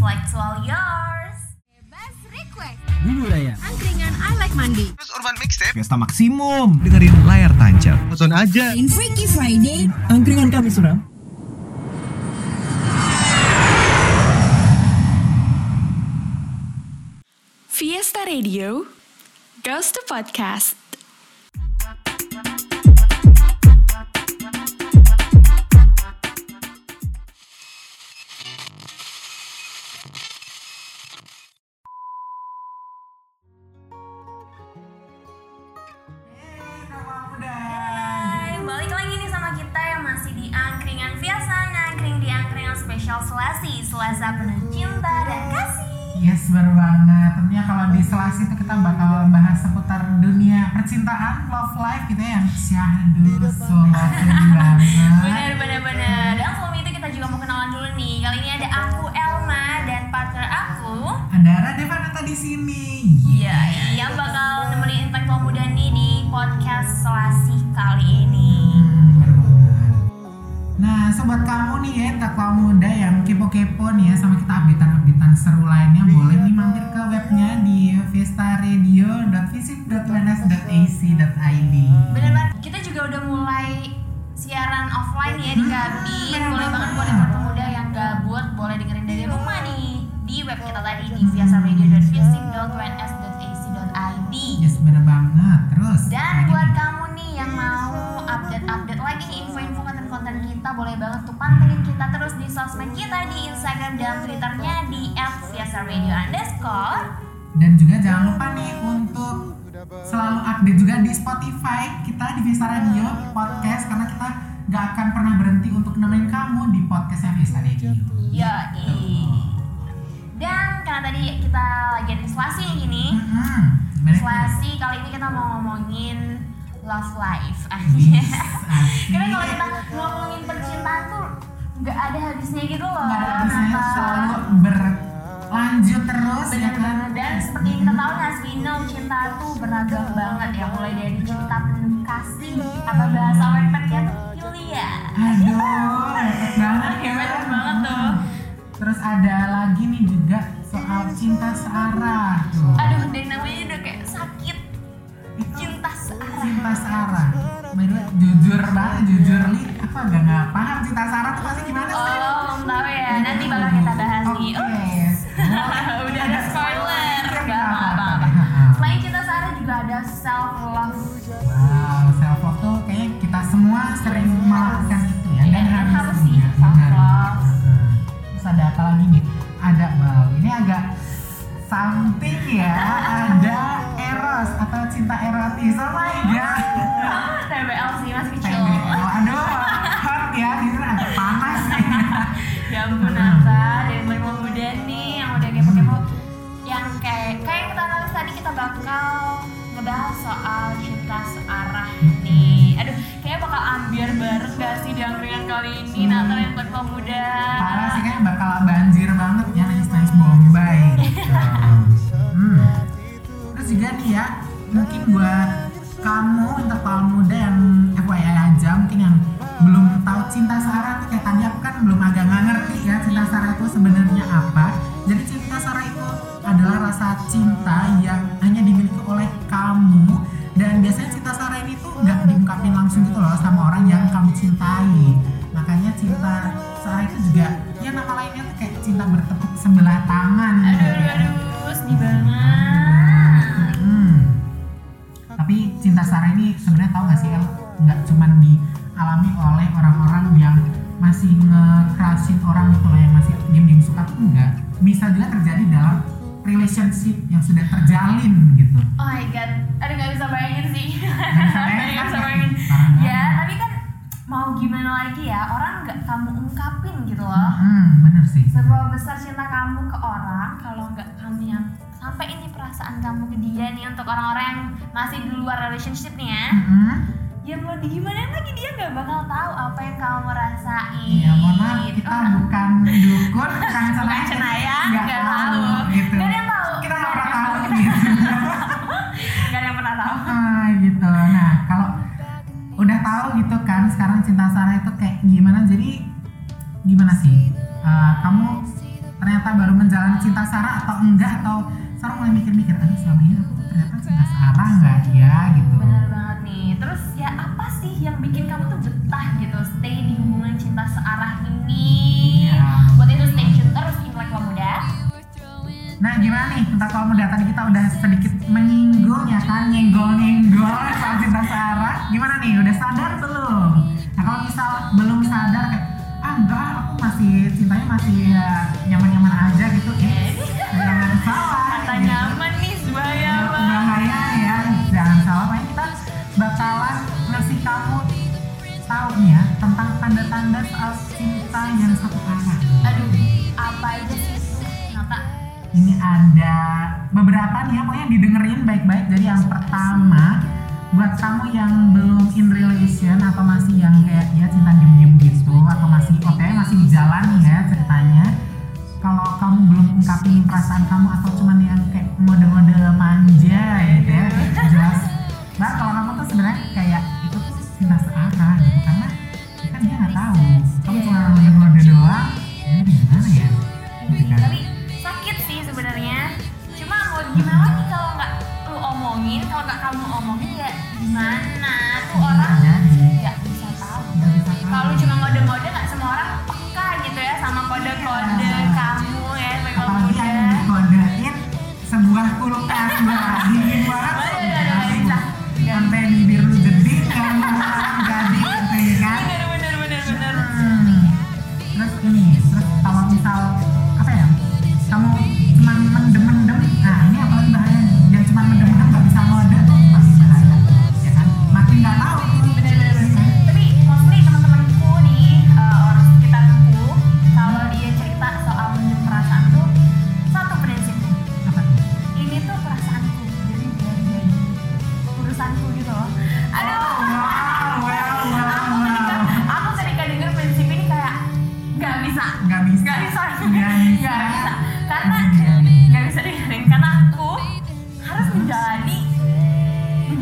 like to all yours. Bebas request. Bubur ayam. Angkringan I like mandi. Terus Urban Mixtape Fiesta Maksimum. dengerin layar tancap. Nonton aja In Freaky Friday. Angkringan kami suram. Fiesta Radio goes to podcast. Bener banget. Tentunya kalau di Selasi itu kita bakal bahas seputar dunia percintaan, love life gitu ya, yang syahdu, so lovely banget. Bener, bener, bener Dan sebelum itu kita juga mau kenalan dulu nih Kali ini ada aku Elma dan partner aku Ada Radevanata di sini. Iya, yang bakal nemenin intelektual muda nih di podcast Selasi kali ini sobat kamu nih ya, intelektual muda yang kepo-kepo nih ya sama kita updatean-updatean seru lainnya boleh nih mampir ke webnya di vistaradio.visit.uns.ac.id. Bener banget, kita juga udah mulai siaran offline ya di kabin Boleh banget buat yang muda yang gabut, boleh dengerin dari rumah nih Di web kita tadi di viasaradio.visit.uns.ac.id Yes, bener banget. Terus Dan buat kamu nih yang mau update-update lagi info-info konten-konten kita Boleh banget pantengin kita terus di sosmed kita di Instagram dan Twitternya di @viasaradio underscore Dan juga jangan lupa nih untuk selalu update juga di Spotify kita di Vista Radio podcast karena kita gak akan pernah berhenti untuk nemenin kamu di podcastnya Vista Radio. Yoi Dan karena tadi kita lagi ada di Selasi nih gini Hmm, gimana? Selasi kali ini kita mau ngomongin love life Karena kalau kita ngomongin percintaan tuh nggak ada habisnya gitu loh Nggak ada habisnya selalu berlanjut terus ya Bener kan? banget dan seperti yang kita tahu Nas Vino cinta tuh beragam banget ya mulai dari cinta penuh kasih atau bahasa wepetnya tuh Julia Aduh, banget ya. Hebat banget tuh. Terus ada lagi nih juga soal cinta searah tuh. aduh dari namanya udah kayak sakit cinta the way, jujur banget, jujur li, apa gak nggak paham cinta searah tuh pasti gimana sih? oh belum tahu ya nanti bakal kita bahas nih Oke. Oh, pemuda ini sebenarnya tau gak sih El? Nggak cuman dialami oleh orang-orang yang masih ngekerasin orang gitu loh yang masih diem-diem suka tuh enggak. Bisa juga terjadi dalam relationship yang sudah terjalin gitu. oh my god aduh gak bisa bayangin sih Nggak bisa bayangin Nggak bisa bayangin ya tapi kan mau gimana lagi ya orang nggak kamu ungkapin gitu loh Hmm, bener sih. seberapa besar cinta kamu ke orang kalau nggak kamu yang sampai ini perasaan kamu ke dia nih untuk orang-orang yang masih di luar relationship nih ya Hmm. ya mau di gimana lagi dia nggak bakal tahu apa yang kamu rasain Iya, mohon maaf kita Oh, bukan dukun, bukan cenayang, cenayang nggak nggak tahu gitu. nggak ada yang tahu Kita nggak pernah tahu yang gitu. nggak ada yang pernah tahu Ah, gitu. Nah, kalau udah tahu gitu kan sekarang cinta Sarah itu kayak gimana? Jadi gimana sih? Ah, kamu ternyata baru menjalani cinta Sarah atau enggak atau Sarah mulai mikir-mikir aduh selama ini aku tuh ternyata cinta Sarah enggak ya gitu Bener banget nih. Terus ya apa sih yang bikin kamu tuh betah gitu stay di hubungan cinta searah ini? Iya. Buat itu stay tune terus Intelektual Muda. Nah gimana nih tentang kalau muda tadi kita udah sedikit menyinggung ya kan nyenggol-nyenggol soal cinta Sarah Gimana nih udah sadar belum? Nah kalau misal belum sadar kayak ah enggak aku masih cintanya masih ya, tanda-tanda soal cinta yang satu arah Aduh, apa aja sih? Nata? ini ada beberapa nih ya pokoknya didengerin baik-baik jadi yang pertama buat kamu yang belum in relation atau masih yang kayak ya cinta diem-diem gitu atau masih oke masih di jalan ya ceritanya kalau kamu belum ungkapin perasaan kamu atau cuman yang kayak mode-mode manja gitu ya jelas nah kalau kamu tuh sebenarnya kayak itu tuh cinta searah gitu karena dia nggak tahu kamu cuma mode-mode doang ya gimana ya gitu kan Tapi sakit sih sebenarnya. Cuma mau gimana nih kalau nggak lu omongin, kalau nggak kamu omongin ya gimana? Tuh orang jadi nggak bisa tahu. nggak bisa tahu. Kalau cuma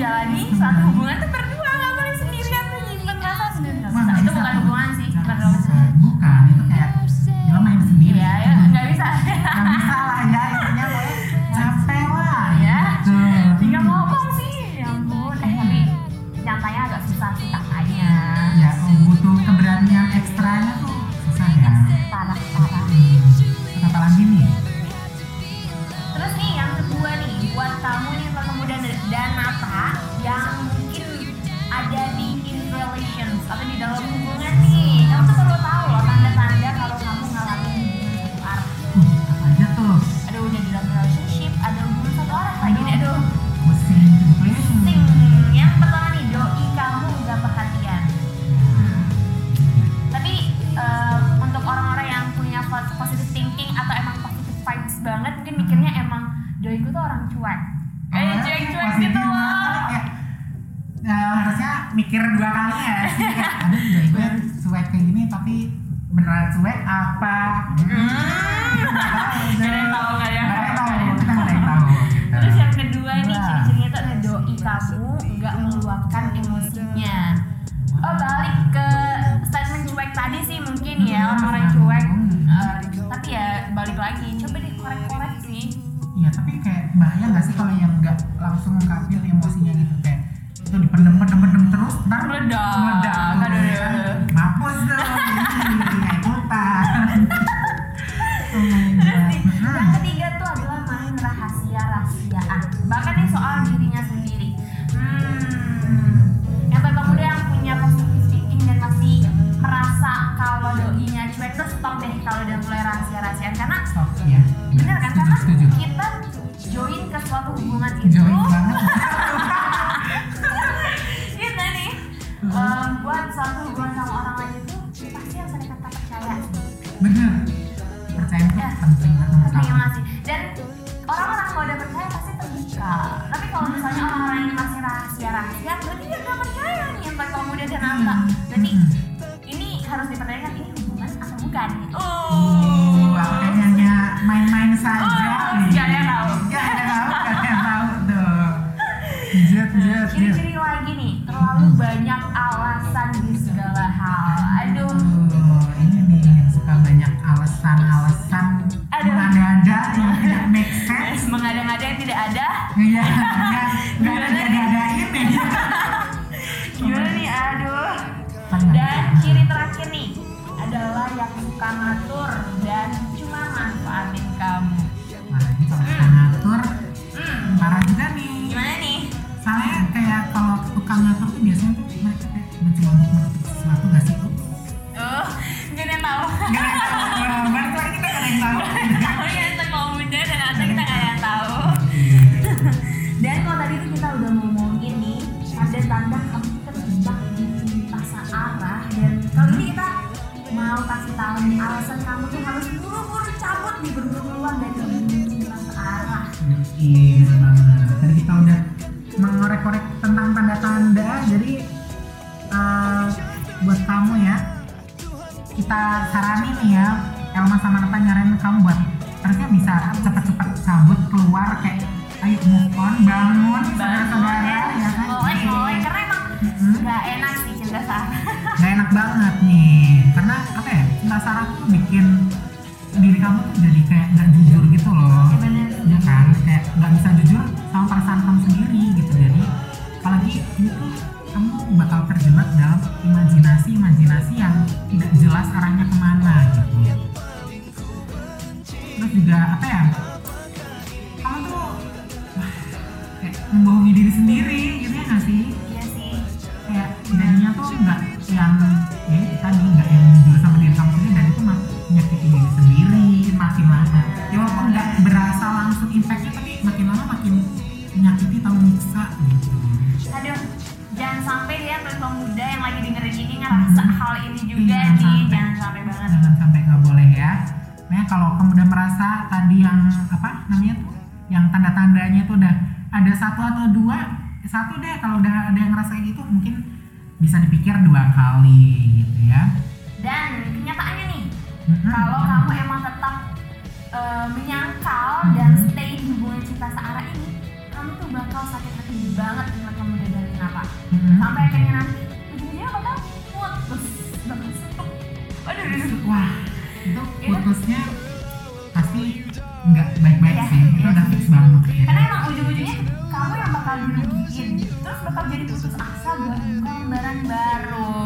menjalani suatu hubungan tuh orang cuek. Kayak Oh, cuek-cuek positif gitu loh. eh, harusnya mikir dua kali ya aduh jadi gue cuek kayak gini tapi beneran cuek apa Hmm. Gak ada yang tahu, gak ada yang Nggak ada yang tahu. tahu kita nggak ada yang tahu Terus yang kedua Wah. ciri-cirinya tuh ada doi kamu nggak meluapkan emosinya. Oh balik ke statement cuek tadi sih mungkin ya orang kayak bahaya nggak sih kalau yang nggak langsung ngungkapin emosinya gitu kayak itu dipendem pendem pendem terus ntar Meledak. meledak ciri-ciri lagi nih tanda kamu kita terjebak di minta arah. Dan kali ini kita mau kasih tahu alasan kamu tuh harus turun. jelas arahnya ke mana. satu atau dua ya satu deh kalau udah ada yang ngerasain itu mungkin bisa dipikir dua kali gitu ya dan kenyataannya nih mm-hmm. kalau mm-hmm. kamu emang tetap uh, menyangkal mm-hmm. dan stay di hubungan cinta searah ini kamu tuh bakal sakit hati banget dengan kamu gagalin apa mm-hmm. sampai akhirnya nanti ujungnya bakal putus bakal aduh, waduh wah itu ya. putusnya pasti nggak baik-baik ya, sih itu udah fix banget karena emang ujung-ujungnya bakal dibikin gitu, terus bakal jadi putus asa buat barang baru.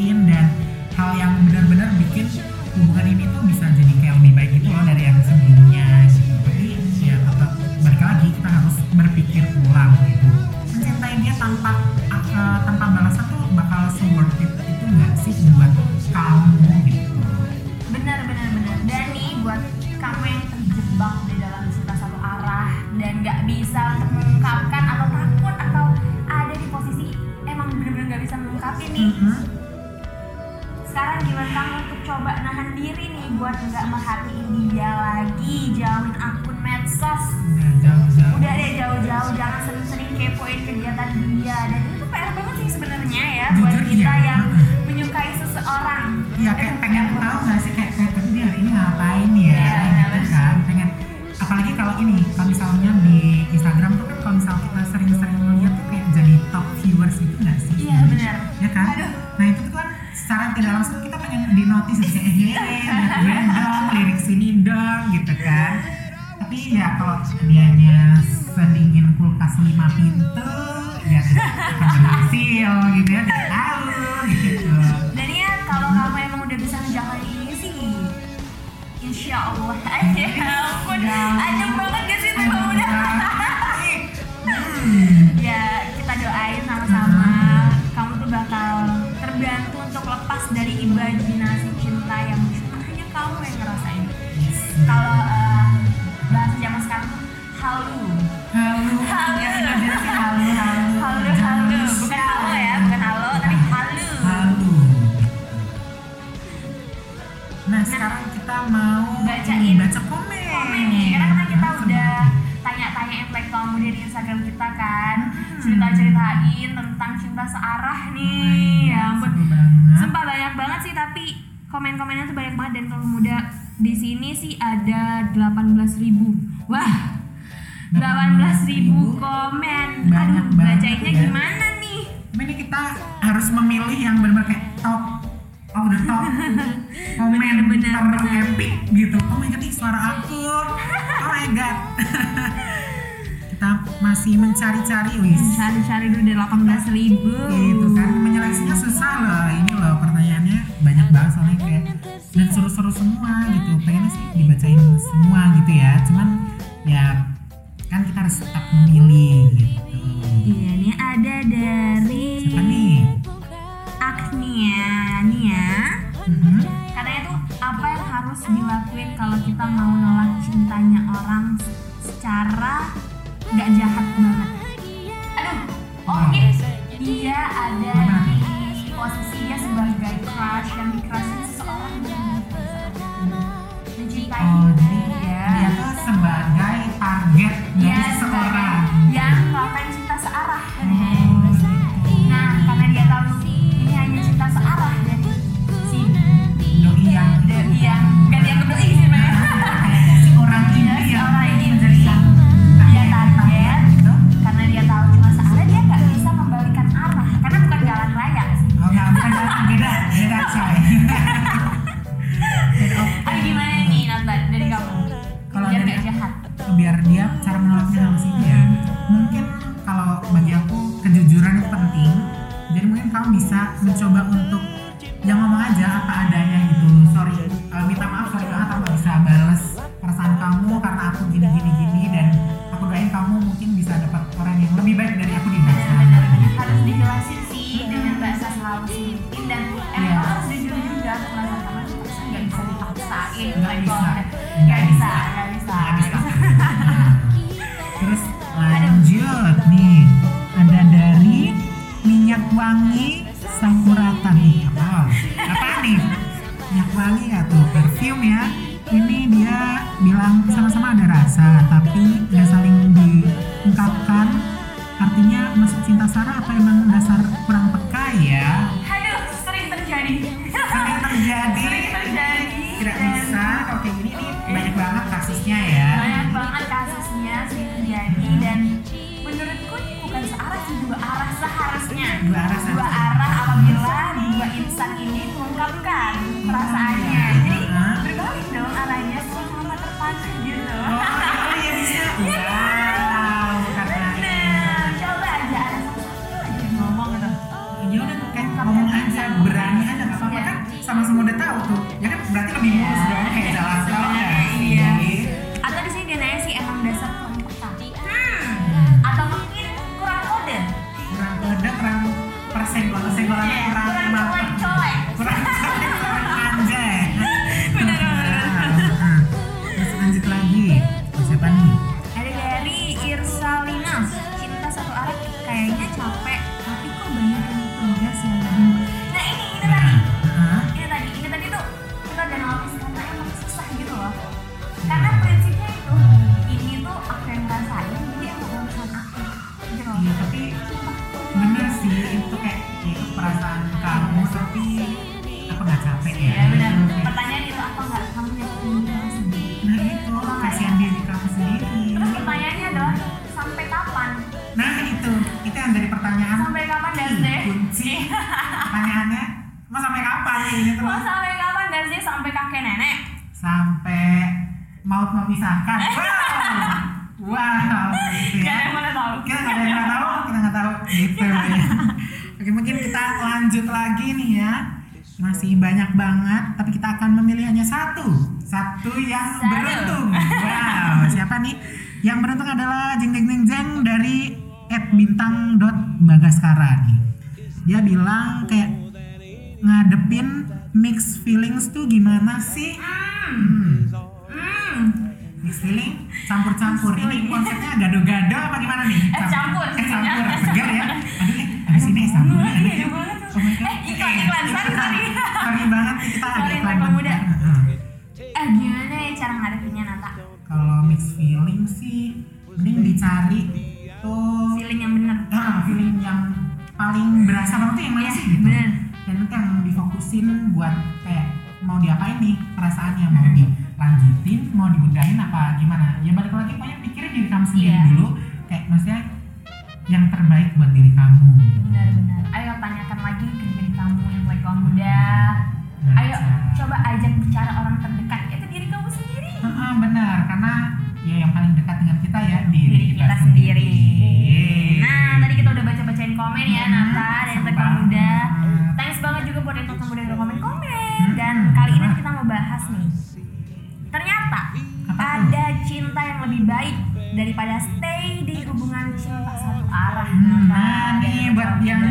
rutin dan hal yang benar-benar bikin hubungan ini tuh bisa jadi kayak lebih baik gitu loh dari yang sebelumnya gitu. Tapi ya tetap balik lagi kita harus berpikir ulang gitu. Mencintai dia tanpa uh, tanpa balasan tuh bakal se worth it itu nggak sih buat kamu gitu. Benar benar benar. Dan nih buat kamu yang diri nih buat nggak merhatiin dia lagi jauhin akun medsos. Udah udah deh jauh-jauh jangan sering-sering kepoin kegiatan dia. Dan itu PR banget sih sebenarnya ya buat ಆಗಿದೆ cari-cari wis. Hmm, cari-cari dulu dari delapan belas ribu. Itu kan menyeleksinya susah loh ini loh pertanyaannya. Banyak banget soalnya kayak dan seru-seru semua gitu. Pengen sih dibacain semua gitu ya. Cuman ya kan kita harus tetap memilih gitu. Iya ini ada dari siapa nih? Agnia. Nia. Mm-hmm. Katanya tuh apa yang harus dilakuin kalau kita mau nolak cintanya orang secara nggak jahat banget dia ada di posisi dia sebagai crush yang dikerasin seseorang. Dan mencintai oh, ngelakuin nggak bisa. Nggak bisa nggak bisa, gak bisa. Gak bisa. terus lanjut nih. Ada dari minyak wangi samurata nih apa? Apa nih? Minyak wangi ya atau perfume ya. Ini dia bilang sama-sama ada rasa tapi nggak saling diungkapkan. Artinya maksud cinta Sarah apa emang dasar kurang peka ya? kasusnya ya. Banyak banget kasusnya sih terjadi dan menurutku ini bukan searah sih dua arah seharusnya. Dua arah dua arah apabila dua insan ini mengungkapkan perasaan nggak capek ya, ya benar. pertanyaan itu apa nggak kamu nyakitin diri sendiri nah itu apa kasihan ya? diri kamu sendiri. Terus pertanyaannya adalah sampai kapan? Nah itu. Itu yang dari pertanyaan. Sampai kapan dan deh kunci. Pertanyaannya mau sampai kapan ini terus mau sampai kapan dan sih sampai kakek nenek? Sampai maut memisahkan wow. Wow gitu ya. Tahu. Kita nggak tahu. Kita nggak tahu. Gitu ya. oke mungkin kita lanjut lagi nih ya. Masih banyak banget, tapi kita akan memilih hanya satu, satu yang Satu. beruntung. Wow, siapa nih? Yang beruntung adalah jeng jeng jeng jeng dari bintang dot bagaskara nih. Dia bilang kayak ngadepin mixed feelings tuh gimana sih? Hmm. Mixed feeling campur-campur. Ini konsepnya gado-gado apa gimana nih? Eh, campur Eh, campur. Segar ya. Aduh, eh, abis ini es campur. Iya ya. Oh. Eh, iklan, iklan. Sorry, sorry. Sorry banget kita ada iklan Mereka Muda. bentar. Heeh. Eh gimana ya cara ngadepinnya Nata? Kalau mixed feeling sih mending dicari tuh Feeling yang bener. ah, feeling yang paling berasa banget tuh yang mana Iya, sih gitu. bener. Dan itu yang difokusin buat kayak mau diapain nih perasaannya mau Hmm. dilanjutin, mau diudahin apa gimana? Ya balik lagi pokoknya pikirin diri kamu sendiri Iya. dulu. Kayak maksudnya yang terbaik buat diri kamu. Benar-benar. Ayo tanyakan lagi ke diri kamu kamu muda. Ayo Baca. coba ajak bicara orang terdekat itu diri kamu sendiri. Heeh, benar karena ya yang paling dekat dengan kita ya diri, Diri kita sendiri. Yeay. Nah, tadi kita udah baca-bacain komen ya Hmm, Nata seru Tekon Muda. Thanks banget juga buat yang Tekon Muda yang komen-komen. Hmm, Dan kali ini kita mau bahas nih. Ternyata Apa tuh? ada cinta yang lebih baik daripada stay di hubungan cinta satu arah. Hmm, nah nih buat yang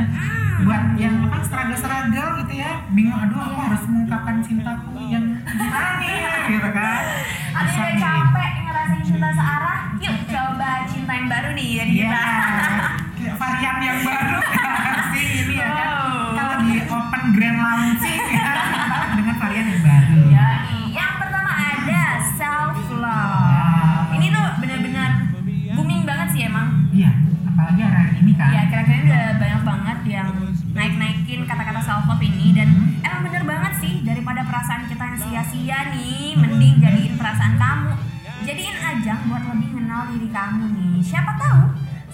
buat yang apa struggle-struggle gitu ya bingung aduh aku harus apalagi hari ini kan. Ya kira-kira udah banyak banget yang naik-naikin kata-kata self love ini dan emang bener banget sih daripada perasaan kita yang sia-sia nih, mending jadiin perasaan kamu. Jadiin ajang buat lebih kenal diri kamu nih. Siapa tahu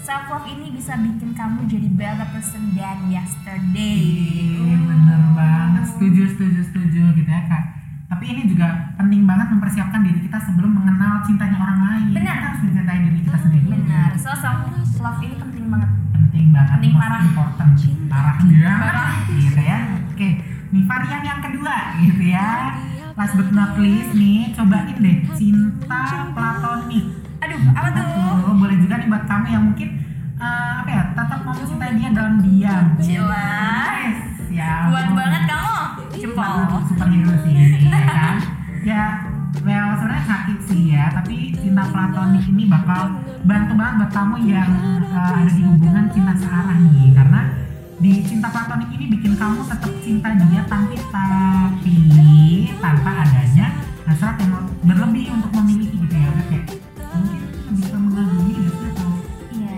self love ini bisa bikin kamu jadi better person than yesterday. Iya, bener banget. Setuju, setuju, setuju gitu ya kak. Tapi ini juga penting banget mempersiapkan diri kita sebelum mengenal cintanya orang lain. Benar. Kita harus mencintai diri kita sendiri. Benar. So self love ini penting banget. Penting banget. Penting parah. Important. Parah banget. Parah. Gitu ya. Oke. Nih varian yang kedua gitu ya. Last but not least nih, cobain deh cinta platonik. Aduh, apa tuh? Boleh juga nih buat kamu yang mungkin eh, apa ya, tetap mau mencintai dia dalam diam. Jelas. Superhero sih ini ya kan ya well sebenarnya sakit sih ya tapi cinta platonik ini bakal bantu banget buat kamu yang uh, ada di hubungan cinta searah nih karena di cinta platonik ini bikin kamu tetap cinta dia tapi tapi tanpa adanya hasrat yang berlebih untuk memiliki gitu ya udah kayak mungkin bisa mengagumi gitu atau Iya.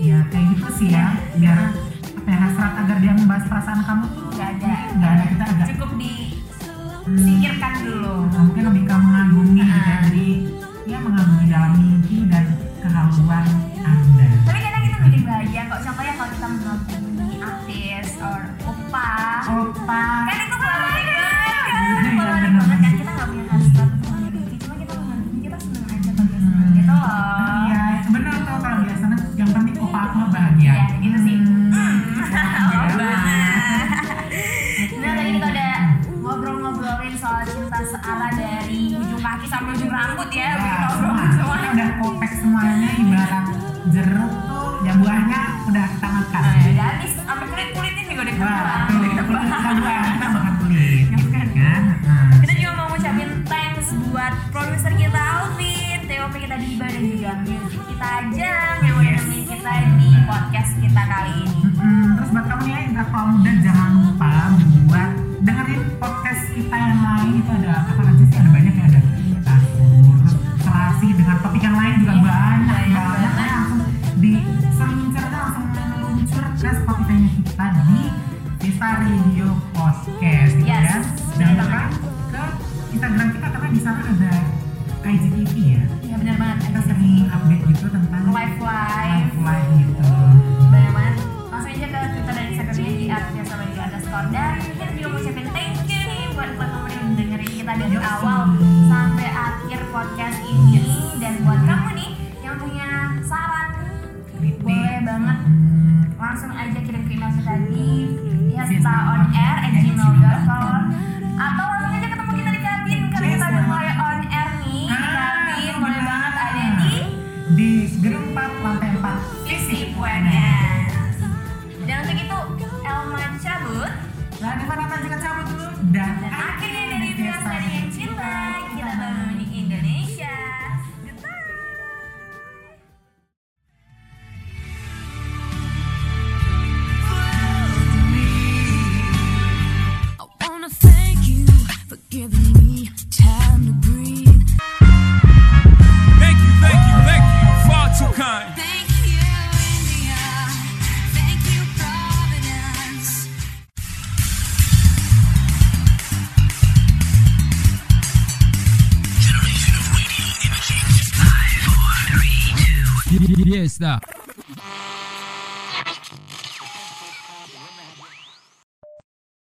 ya kayak gitu sih ya biar apa ya hasrat agar dia membahas perasaan kamu tuh Gak ada. nggak ada kita agak Cukup disingkirkan dulu. Nah, mungkin lebih ke mengagumi gitu ya jadi ya mengagumi dalam mimpi dan kehaluan anda Tapi kadang itu bikin bahagia kok. Contohnya kalau kita mengagumi artis or opa. opa sampai ujung rambut ya. Ya, Kita semua. Kita semuanya. udah kopek semuanya ibarat jeruk tuh ya buahnya udah kita makan Nah, udah habis sampai kulit kulitnya juga udah Wah, keluar. kulit kita buah kita makan kulit gitu kan Nah. Kita juga mau ngucapin thanks buat produser kita Alvin, TOP kita Diba dan juga music kita Ajang yang udah nemenin kita di podcast kita kali ini. Terus buat kamu nih intelektual muda jangan lupa buat dengerin podcast kita yang lain juga banyak banyak ya langsung di aja langsung meluncur ke Spotify-nya kita di Vista Radio Podcast gitu Yes, ya. Fiesta.